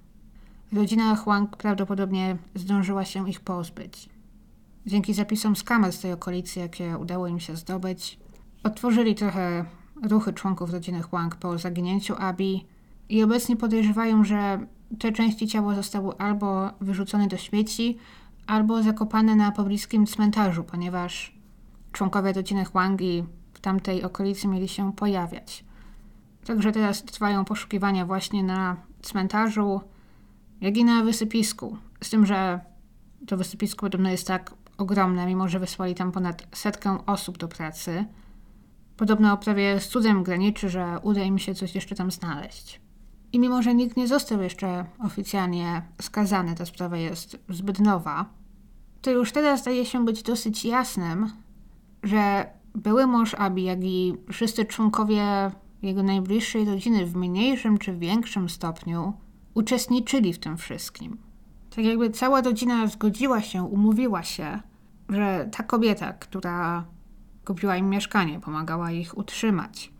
Rodzina Huang prawdopodobnie zdążyła się ich pozbyć. Dzięki zapisom z kamer z tej okolicy, jakie udało im się zdobyć, otworzyli trochę ruchy członków rodziny Huang po zaginięciu Abi i obecnie podejrzewają, że te części ciała zostały albo wyrzucone do śmieci, albo zakopane na pobliskim cmentarzu, ponieważ członkowie rodziny Huangi w tamtej okolicy mieli się pojawiać. Także teraz trwają poszukiwania właśnie na cmentarzu, jak i na wysypisku. Z tym, że to wysypisko podobno jest tak ogromne, mimo że wysłali tam ponad setkę osób do pracy. Podobno prawie z cudem graniczy, że uda im się coś jeszcze tam znaleźć. I mimo, że nikt nie został jeszcze oficjalnie skazany, ta sprawa jest zbyt nowa, to już teraz zdaje się być dosyć jasnym, że były mąż Abi, jak i wszyscy członkowie jego najbliższej rodziny w mniejszym czy większym stopniu uczestniczyli w tym wszystkim. Tak jakby cała rodzina zgodziła się, umówiła się, że ta kobieta, która kupiła im mieszkanie, pomagała ich utrzymać,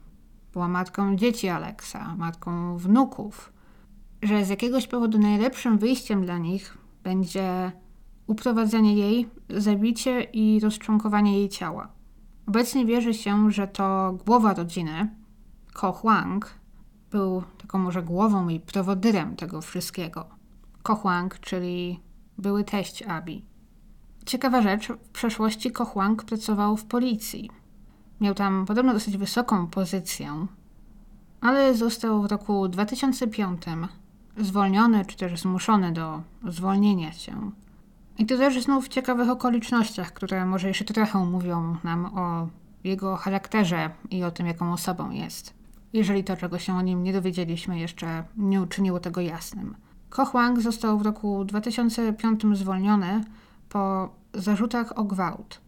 była matką dzieci Aleksa, matką wnuków, że z jakiegoś powodu najlepszym wyjściem dla nich będzie uprowadzenie jej, zabicie i rozczłonkowanie jej ciała. Obecnie wierzy się, że to głowa rodziny, Ko Huang, był taką może głową i prowodyrem tego wszystkiego. Ko Huang, czyli były teść Abi. Ciekawa rzecz, w przeszłości Ko Huang pracował w policji. Miał tam podobno dosyć wysoką pozycję, ale został w roku 2005 zwolniony, czy też zmuszony do zwolnienia się. I to też znów w ciekawych okolicznościach, które może jeszcze trochę mówią nam o jego charakterze i o tym, jaką osobą jest. Jeżeli to, czego się o nim nie dowiedzieliśmy, jeszcze nie uczyniło tego jasnym. Ko Huang został w roku 2005 zwolniony po zarzutach o gwałt.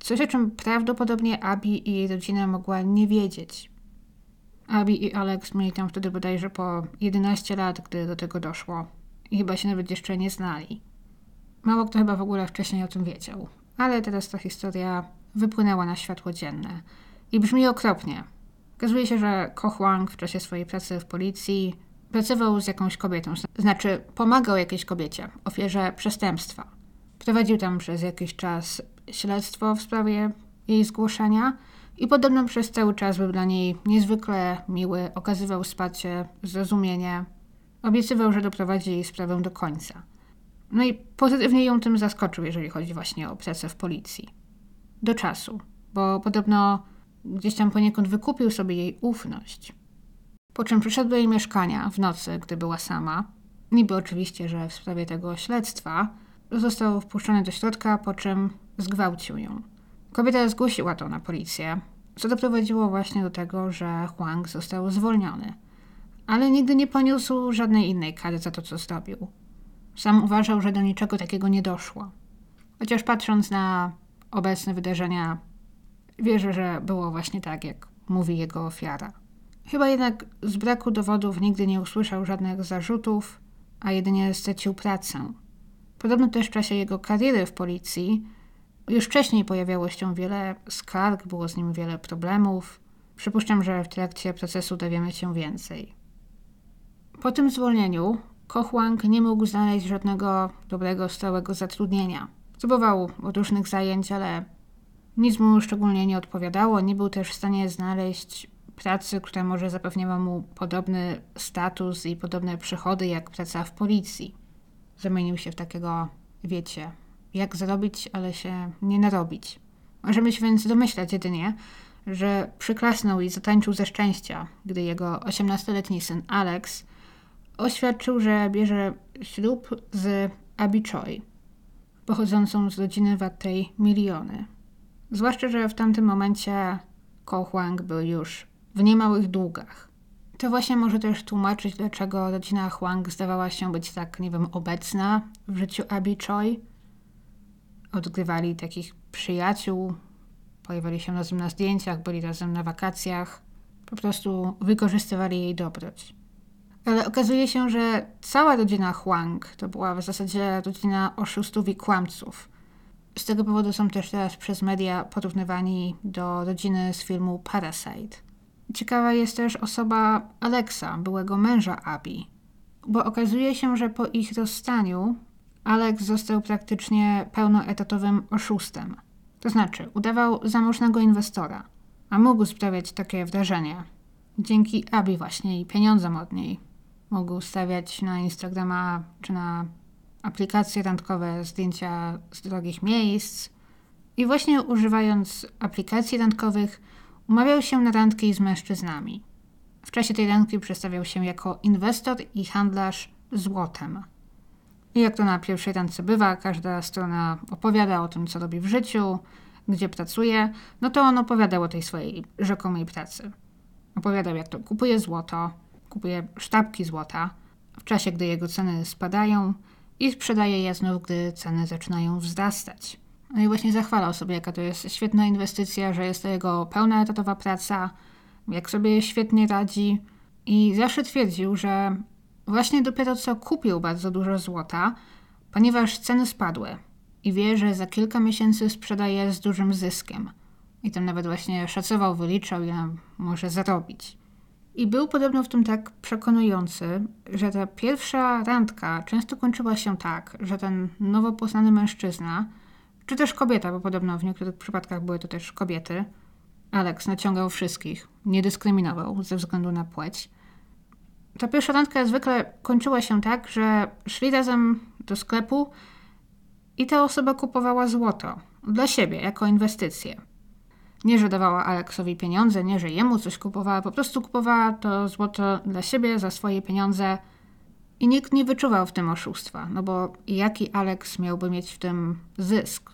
Coś, o czym prawdopodobnie Abi i jej rodzina mogła nie wiedzieć. Abi i Alex mieli tam wtedy bodajże po 11 lat, gdy do tego doszło. I chyba się nawet jeszcze nie znali. Mało kto chyba w ogóle wcześniej o tym wiedział. Ale teraz ta historia wypłynęła na światło dzienne. I brzmi okropnie. Okazuje się, że Ko Huang w czasie swojej pracy w policji pracował z jakąś kobietą, znaczy pomagał jakiejś kobiecie, ofierze przestępstwa. Prowadził tam przez jakiś czas śledztwo w sprawie jej zgłoszenia i podobno przez cały czas był dla niej niezwykle miły, okazywał wsparcie, zrozumienie, obiecywał, że doprowadzi jej sprawę do końca. No i pozytywnie ją tym zaskoczył, jeżeli chodzi właśnie o pracę w policji. Do czasu, bo podobno gdzieś tam poniekąd wykupił sobie jej ufność. Po czym przyszedł do jej mieszkania w nocy, gdy była sama. Niby oczywiście, że w sprawie tego śledztwa został wpuszczony do środka, po czym zgwałcił ją. Kobieta zgłosiła to na policję, co doprowadziło właśnie do tego, że Huang został zwolniony. Ale nigdy nie poniósł żadnej innej kary za to, co zrobił. Sam uważał, że do niczego takiego nie doszło. Chociaż patrząc na obecne wydarzenia, wierzę, że było właśnie tak, jak mówi jego ofiara. Chyba jednak z braku dowodów nigdy nie usłyszał żadnych zarzutów, a jedynie stracił pracę. Podobno też w czasie jego kariery w policji już wcześniej pojawiało się wiele skarg, było z nim wiele problemów. Przypuszczam, że w trakcie procesu dowiemy się więcej. Po tym zwolnieniu Kochłang nie mógł znaleźć żadnego dobrego, stałego zatrudnienia. Próbował różnych zajęć, ale nic mu szczególnie nie odpowiadało. Nie był też w stanie znaleźć pracy, która może zapewniała mu podobny status i podobne przychody jak praca w policji. Zamienił się w takiego, wiecie, jak zarobić, ale się nie narobić. Możemy się więc domyślać jedynie, że przyklasnął i zatańczył ze szczęścia, gdy jego 18-letni syn Alex oświadczył, że bierze ślub z Abby Choi, pochodzącą z rodziny wartej miliony. Zwłaszcza, że w tamtym momencie Ko Huang był już w niemałych długach. To właśnie może też tłumaczyć, dlaczego rodzina Huang zdawała się być tak, nie wiem, obecna w życiu Abby Choi. Odgrywali takich przyjaciół, pojawiali się razem na zdjęciach, byli razem na wakacjach. Po prostu wykorzystywali jej dobroć. Ale okazuje się, że cała rodzina Huang to była w zasadzie rodzina oszustów i kłamców. Z tego powodu są też teraz przez media porównywani do rodziny z filmu Parasite. Ciekawa jest też osoba Alexa, byłego męża Abi, bo okazuje się, że po ich rozstaniu Alex został praktycznie pełnoetatowym oszustem. To znaczy, udawał zamożnego inwestora, a mógł sprawiać takie wrażenie. Dzięki Abi właśnie i pieniądzom od niej. Mógł stawiać na Instagrama czy na aplikacje randkowe zdjęcia z drogich miejsc. I właśnie używając aplikacji randkowych umawiał się na randki z mężczyznami. W czasie tej randki przedstawiał się jako inwestor i handlarz złotem. I jak to na pierwszej randce bywa, każda strona opowiada o tym, co robi w życiu, gdzie pracuje, no to on opowiadał o tej swojej rzekomej pracy. Opowiadał, jak to kupuje złoto, kupuje sztabki złota w czasie, gdy jego ceny spadają i sprzedaje je znów, gdy ceny zaczynają wzrastać. No i właśnie zachwalał sobie, jaka to jest świetna inwestycja, że jest to jego pełna etatowa praca, jak sobie świetnie radzi. I zawsze twierdził, że właśnie dopiero co kupił bardzo dużo złota, ponieważ ceny spadły i wie, że za kilka miesięcy sprzedaje z dużym zyskiem. I tam nawet właśnie szacował, wyliczał, ile może zarobić. I był podobno w tym tak przekonujący, że ta pierwsza randka często kończyła się tak, że ten nowo poznany mężczyzna, czy też kobieta, bo podobno w niektórych przypadkach były to też kobiety, Alex naciągał wszystkich, nie dyskryminował ze względu na płeć. Ta pierwsza randka zwykle kończyła się tak, że szli razem do sklepu i ta osoba kupowała złoto dla siebie jako inwestycję. Nie, że dawała Aleksowi pieniądze, nie, że jemu coś kupowała, po prostu kupowała to złoto dla siebie, za swoje pieniądze i nikt nie wyczuwał w tym oszustwa, no bo jaki Aleks miałby mieć w tym zysk?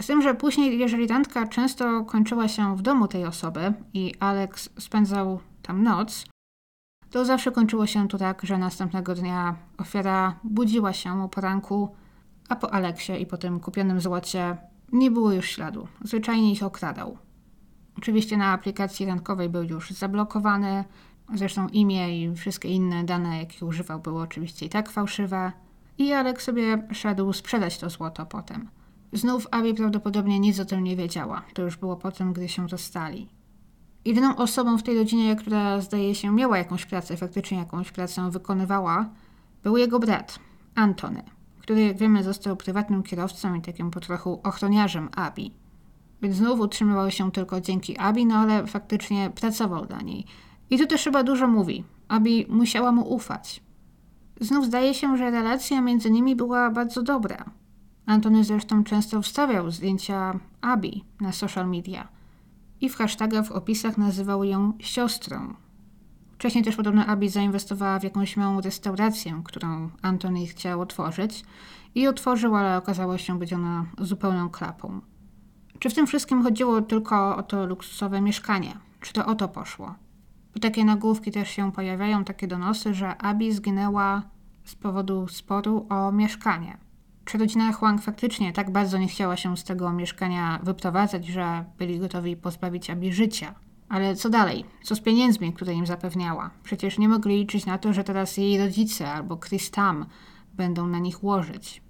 Z tym, że później, jeżeli randka często kończyła się w domu tej osoby i Aleks spędzał tam noc, to zawsze kończyło się to tak, że następnego dnia ofiara budziła się o poranku, a po Aleksie i po tym kupionym złocie nie było już śladu. Zwyczajnie ich okradał. Oczywiście na aplikacji randkowej był już zablokowany, zresztą imię i wszystkie inne dane, jakie używał, były oczywiście i tak fałszywe. I Alek sobie szedł sprzedać to złoto potem. Znów Abby prawdopodobnie nic o tym nie wiedziała. To już było potem, gdy się rozstali. Jedyną osobą w tej rodzinie, która zdaje się miała jakąś pracę, faktycznie jakąś pracę wykonywała, był jego brat, Antony, który jak wiemy został prywatnym kierowcą i takim po trochu ochroniarzem Abby. Więc znów utrzymywał się tylko dzięki Abi, no ale faktycznie pracował dla niej. I tu też chyba dużo mówi. Abi musiała mu ufać. Znów zdaje się, że relacja między nimi była bardzo dobra. Antony zresztą często wstawiał zdjęcia Abi na social media i w hashtagach w opisach nazywał ją siostrą. Wcześniej też podobno Abi zainwestowała w jakąś małą restaurację, którą Antony chciał otworzyć i otworzył, ale okazało się być ona zupełną klapą. Czy w tym wszystkim chodziło tylko o to luksusowe mieszkanie? Czy to o to poszło? Takie nagłówki też się pojawiają, takie donosy, że Abi zginęła z powodu sporu o mieszkanie. Czy rodzina Huang faktycznie tak bardzo nie chciała się z tego mieszkania wyprowadzać, że byli gotowi pozbawić Abi życia? Ale co dalej? Co z pieniędzmi, które im zapewniała? Przecież nie mogli liczyć na to, że teraz jej rodzice albo Chris Tam będą na nich łożyć.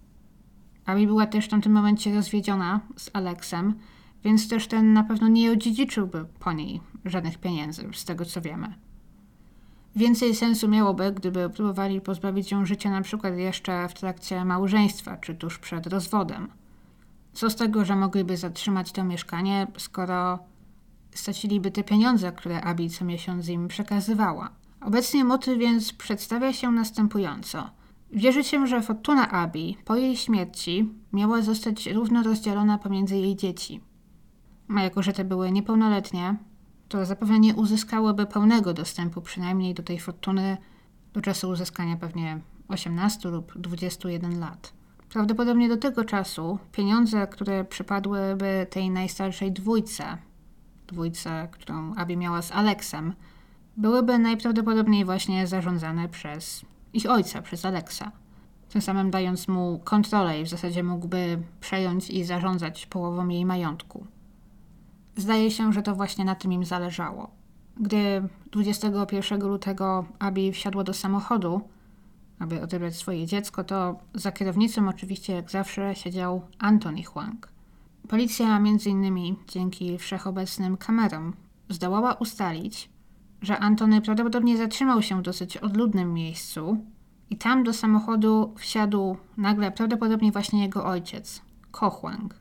Abi była też w tamtym momencie rozwiedziona z Aleksem, więc też ten na pewno nie odziedziczyłby po niej żadnych pieniędzy, z tego co wiemy. Więcej sensu miałoby, gdyby próbowali pozbawić ją życia na przykład jeszcze w trakcie małżeństwa, czy tuż przed rozwodem. Co z tego, że mogliby zatrzymać to mieszkanie, skoro straciliby te pieniądze, które Abi co miesiąc im przekazywała. Obecnie motyw więc przedstawia się następująco. Wierzy się, że fortuna Abi po jej śmierci miała zostać równo rozdzielona pomiędzy jej dzieci. A jako, że te były niepełnoletnie, to zapewne nie uzyskałyby pełnego dostępu przynajmniej do tej fortuny do czasu uzyskania pewnie 18 lub 21 lat. Prawdopodobnie do tego czasu pieniądze, które przypadłyby tej najstarszej dwójce, dwójce, którą Abi miała z Aleksem, byłyby najprawdopodobniej właśnie zarządzane przez ich ojca, przez Aleksa. Tym samym dając mu kontrolę i w zasadzie mógłby przejąć i zarządzać połową jej majątku. Zdaje się, że to właśnie na tym im zależało. Gdy 21 lutego Abi wsiadła do samochodu, aby odebrać swoje dziecko, to za kierownicą oczywiście jak zawsze siedział Anthony Huang. Policja między innymi dzięki wszechobecnym kamerom zdołała ustalić, że Antony prawdopodobnie zatrzymał się w dosyć odludnym miejscu i tam do samochodu wsiadł nagle prawdopodobnie właśnie jego ojciec, Ko Huang.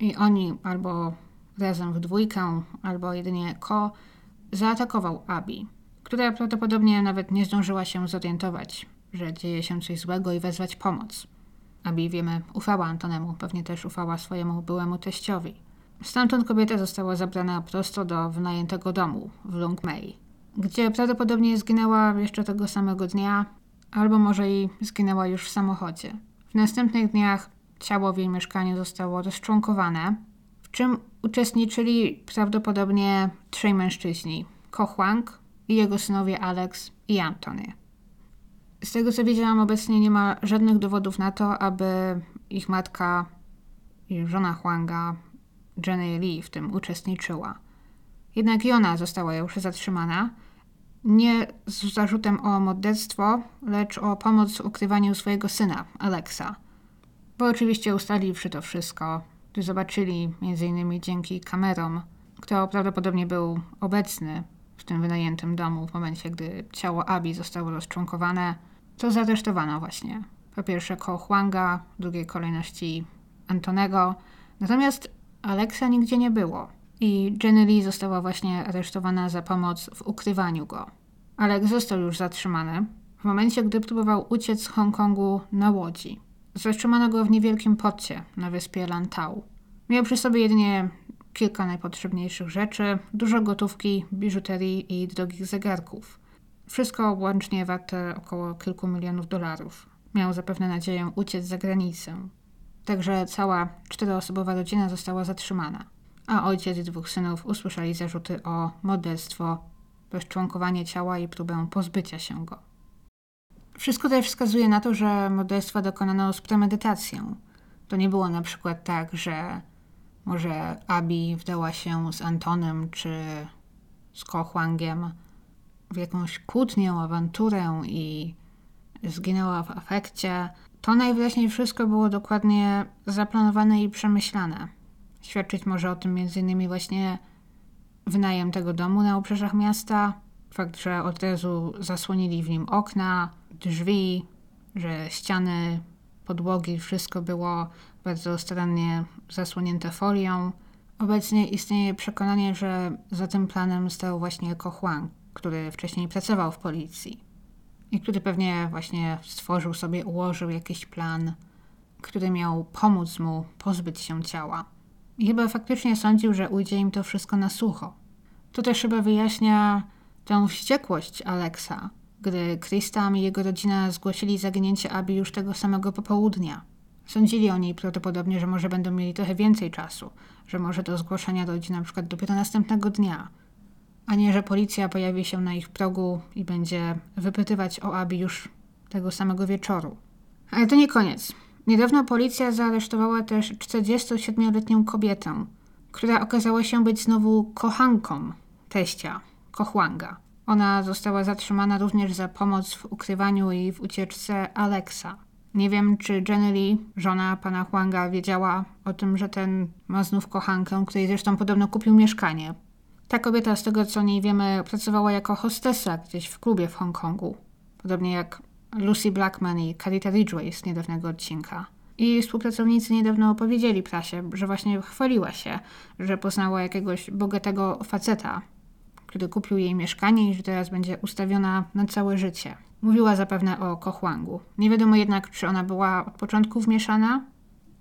I oni albo razem w dwójkę, albo jedynie Ko zaatakował Abi, która prawdopodobnie nawet nie zdążyła się zorientować, że dzieje się coś złego i wezwać pomoc. Abi, wiemy, ufała Antonemu, pewnie też ufała swojemu byłemu teściowi. Stamtąd kobieta została zabrana prosto do wynajętego domu w Lung Mei, gdzie prawdopodobnie zginęła jeszcze tego samego dnia, albo może i zginęła już w samochodzie. W następnych dniach ciało w jej mieszkaniu zostało rozczłonkowane, w czym uczestniczyli prawdopodobnie trzej mężczyźni: Ko Huang i jego synowie Alex i Antony. Z tego co wiedziałam, obecnie nie ma żadnych dowodów na to, aby ich matka i żona Huanga, Jenny Lee, w tym uczestniczyła. Jednak i ona została już zatrzymana, nie z zarzutem o morderstwo, lecz o pomoc w ukrywaniu swojego syna, Alexa. Bo oczywiście ustaliwszy to wszystko, zobaczyli, innymi dzięki kamerom, kto prawdopodobnie był obecny w tym wynajętym domu w momencie, gdy ciało Abi zostało rozczłonkowane, to zaresztowano właśnie. Po pierwsze Ko Huanga, w drugiej kolejności Antonego, natomiast Alexa nigdzie nie było i Jenny Lee została właśnie aresztowana za pomoc w ukrywaniu go. Alex został już zatrzymany w momencie, gdy próbował uciec z Hongkongu na łodzi. Zatrzymano go w niewielkim porcie na wyspie Lantau. Miał przy sobie jedynie kilka najpotrzebniejszych rzeczy, dużo gotówki, biżuterii i drogich zegarków. Wszystko łącznie warte około kilku milionów dolarów. Miał zapewne nadzieję uciec za granicę. Także cała czteroosobowa rodzina została zatrzymana, a ojciec i dwóch synów usłyszeli zarzuty o morderstwo, bezczłonkowanie ciała i próbę pozbycia się go. Wszystko też wskazuje na to, że morderstwa dokonano z premedytacją. To nie było na przykład tak, że może Abi wdała się z Antonem czy z Kochłangiem w jakąś kłótnię, awanturę i zginęła w afekcie. To najwyraźniej wszystko było dokładnie zaplanowane i przemyślane. Świadczyć może o tym m.in. właśnie wynajem tego domu na obrzeżach miasta, fakt, że od razu zasłonili w nim okna, drzwi, że ściany, podłogi, wszystko było bardzo starannie zasłonięte folią. Obecnie istnieje przekonanie, że za tym planem stał właśnie Ko Huang, który wcześniej pracował w policji i który pewnie właśnie stworzył sobie, ułożył jakiś plan, który miał pomóc mu pozbyć się ciała. I chyba faktycznie sądził, że ujdzie im to wszystko na sucho. To też chyba wyjaśnia tę wściekłość Aleksa, gdy Kristam i jego rodzina zgłosili zaginięcie Abi już tego samego popołudnia. Sądzili oni prawdopodobnie, że może będą mieli trochę więcej czasu, że może do zgłoszenia dojdzie na przykład dopiero następnego dnia, a nie, że policja pojawi się na ich progu i będzie wypytywać o Abi już tego samego wieczoru. Ale to nie koniec. Niedawno policja zaaresztowała też 47-letnią kobietę, która okazała się być znowu kochanką teścia, Kochłanga. Ona została zatrzymana również za pomoc w ukrywaniu i w ucieczce Alexa. Nie wiem, czy Jenny Lee, żona pana Huanga, wiedziała o tym, że ten ma znów kochankę, której zresztą podobno kupił mieszkanie. Ta kobieta, z tego co nie wiemy, pracowała jako hostessa gdzieś w klubie w Hongkongu. Podobnie jak Lucy Blackman i Carita Ridgway z niedawnego odcinka. I współpracownicy niedawno opowiedzieli prasie, że właśnie chwaliła się, że poznała jakiegoś bogatego faceta, który kupił jej mieszkanie i że teraz będzie ustawiona na całe życie. Mówiła zapewne o Kochłangu. Nie wiadomo jednak, czy ona była od początku wmieszana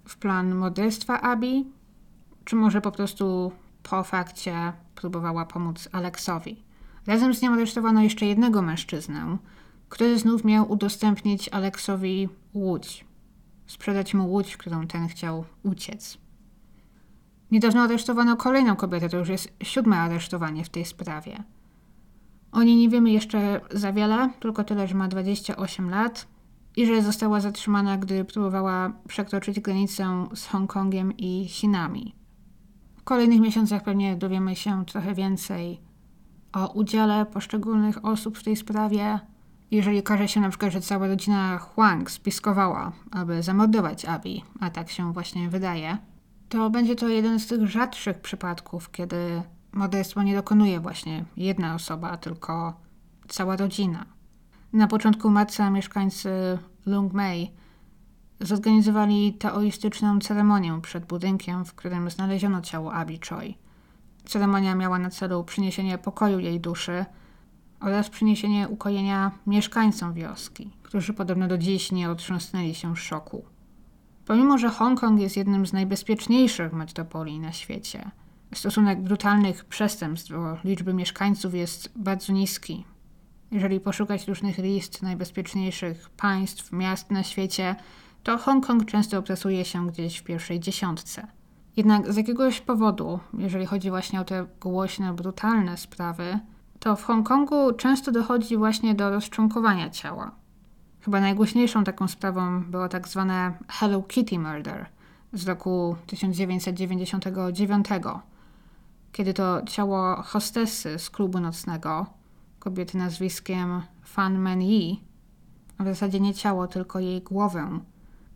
w plan morderstwa Abi, czy może po prostu po fakcie próbowała pomóc Aleksowi. Razem z nią aresztowano jeszcze jednego mężczyznę, który znów miał udostępnić Aleksowi łódź. Sprzedać mu łódź, którą ten chciał uciec. Niedawno aresztowano kolejną kobietę, to już jest siódme aresztowanie w tej sprawie. O niej nie wiemy jeszcze za wiele, tylko tyle, że ma 28 lat i że została zatrzymana, gdy próbowała przekroczyć granicę z Hongkongiem i Chinami. W kolejnych miesiącach pewnie dowiemy się trochę więcej o udziale poszczególnych osób w tej sprawie. Jeżeli okaże się na przykład, że cała rodzina Huang spiskowała, aby zamordować Abi, a tak się właśnie wydaje, to będzie to jeden z tych rzadszych przypadków, kiedy morderstwo nie dokonuje właśnie jedna osoba, tylko cała rodzina. Na początku marca mieszkańcy Lung Mei zorganizowali teoistyczną ceremonię przed budynkiem, w którym znaleziono ciało Abi Choi. Ceremonia miała na celu przyniesienie pokoju jej duszy oraz przyniesienie ukojenia mieszkańcom wioski, którzy podobno do dziś nie otrząsnęli się szoku. Pomimo, że Hongkong jest jednym z najbezpieczniejszych metropolii na świecie, stosunek brutalnych przestępstw do liczby mieszkańców jest bardzo niski. Jeżeli poszukać różnych list najbezpieczniejszych państw, miast na świecie, to Hongkong często opracuje się gdzieś w pierwszej dziesiątce. Jednak z jakiegoś powodu, jeżeli chodzi właśnie o te głośne, brutalne sprawy, to w Hongkongu często dochodzi właśnie do rozczłonkowania ciała. Chyba najgłośniejszą taką sprawą było tak zwane Hello Kitty Murder z roku 1999, kiedy to ciało hostessy z klubu nocnego, kobiety nazwiskiem Fan Men Yi, a w zasadzie nie ciało, tylko jej głowę,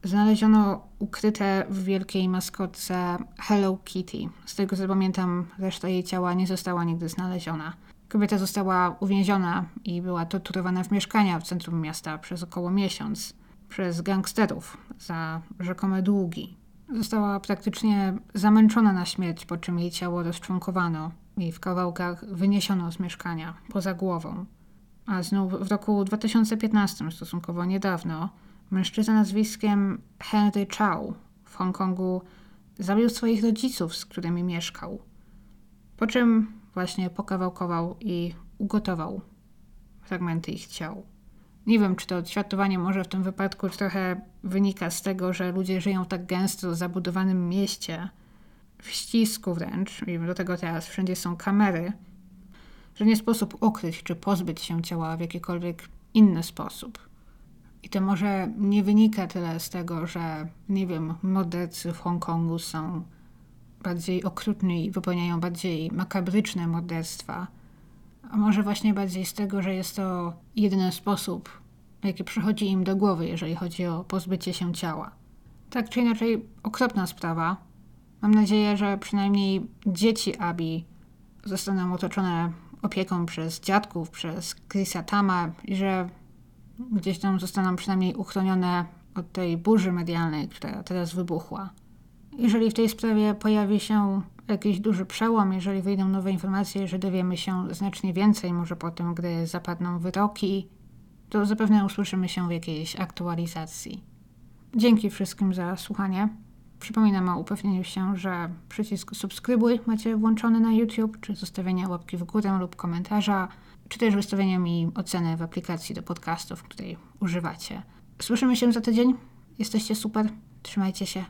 znaleziono ukryte w wielkiej maskotce Hello Kitty. Z tego co pamiętam, reszta jej ciała nie została nigdy znaleziona. Kobieta została uwięziona i była torturowana w mieszkaniach w centrum miasta przez około miesiąc przez gangsterów za rzekome długi. Została praktycznie zamęczona na śmierć, po czym jej ciało rozczłonkowano i w kawałkach wyniesiono z mieszkania poza głową. A znów w roku 2015, stosunkowo niedawno, mężczyzna nazwiskiem Henry Chow w Hongkongu zabił swoich rodziców, z którymi mieszkał. Po czym właśnie pokawałkował i ugotował fragmenty ich ciał. Nie wiem, czy to odświadczenie może w tym wypadku trochę wynika z tego, że ludzie żyją tak gęsto w zabudowanym mieście, w ścisku wręcz, i do tego teraz wszędzie są kamery, że nie sposób ukryć czy pozbyć się ciała w jakikolwiek inny sposób. I to może nie wynika tyle z tego, że, nie wiem, mordercy w Hongkongu są bardziej okrutni i bardziej makabryczne morderstwa, a może właśnie bardziej z tego, że jest to jedyny sposób, jaki przychodzi im do głowy, jeżeli chodzi o pozbycie się ciała. Tak czy inaczej, okropna sprawa. Mam nadzieję, że przynajmniej dzieci Abi zostaną otoczone opieką przez dziadków, przez Chrisa Tama i że gdzieś tam zostaną przynajmniej uchronione od tej burzy medialnej, która teraz wybuchła. Jeżeli w tej sprawie pojawi się jakiś duży przełom, jeżeli wyjdą nowe informacje, że dowiemy się znacznie więcej, może po tym, gdy zapadną wyroki, to zapewne usłyszymy się w jakiejś aktualizacji. Dzięki wszystkim za słuchanie. Przypominam o upewnieniu się, że przycisk subskrybuj macie włączony na YouTube, czy zostawienia łapki w górę lub komentarza, czy też wystawienia mi oceny w aplikacji do podcastów, której używacie. Słyszymy się za tydzień. Jesteście super. Trzymajcie się.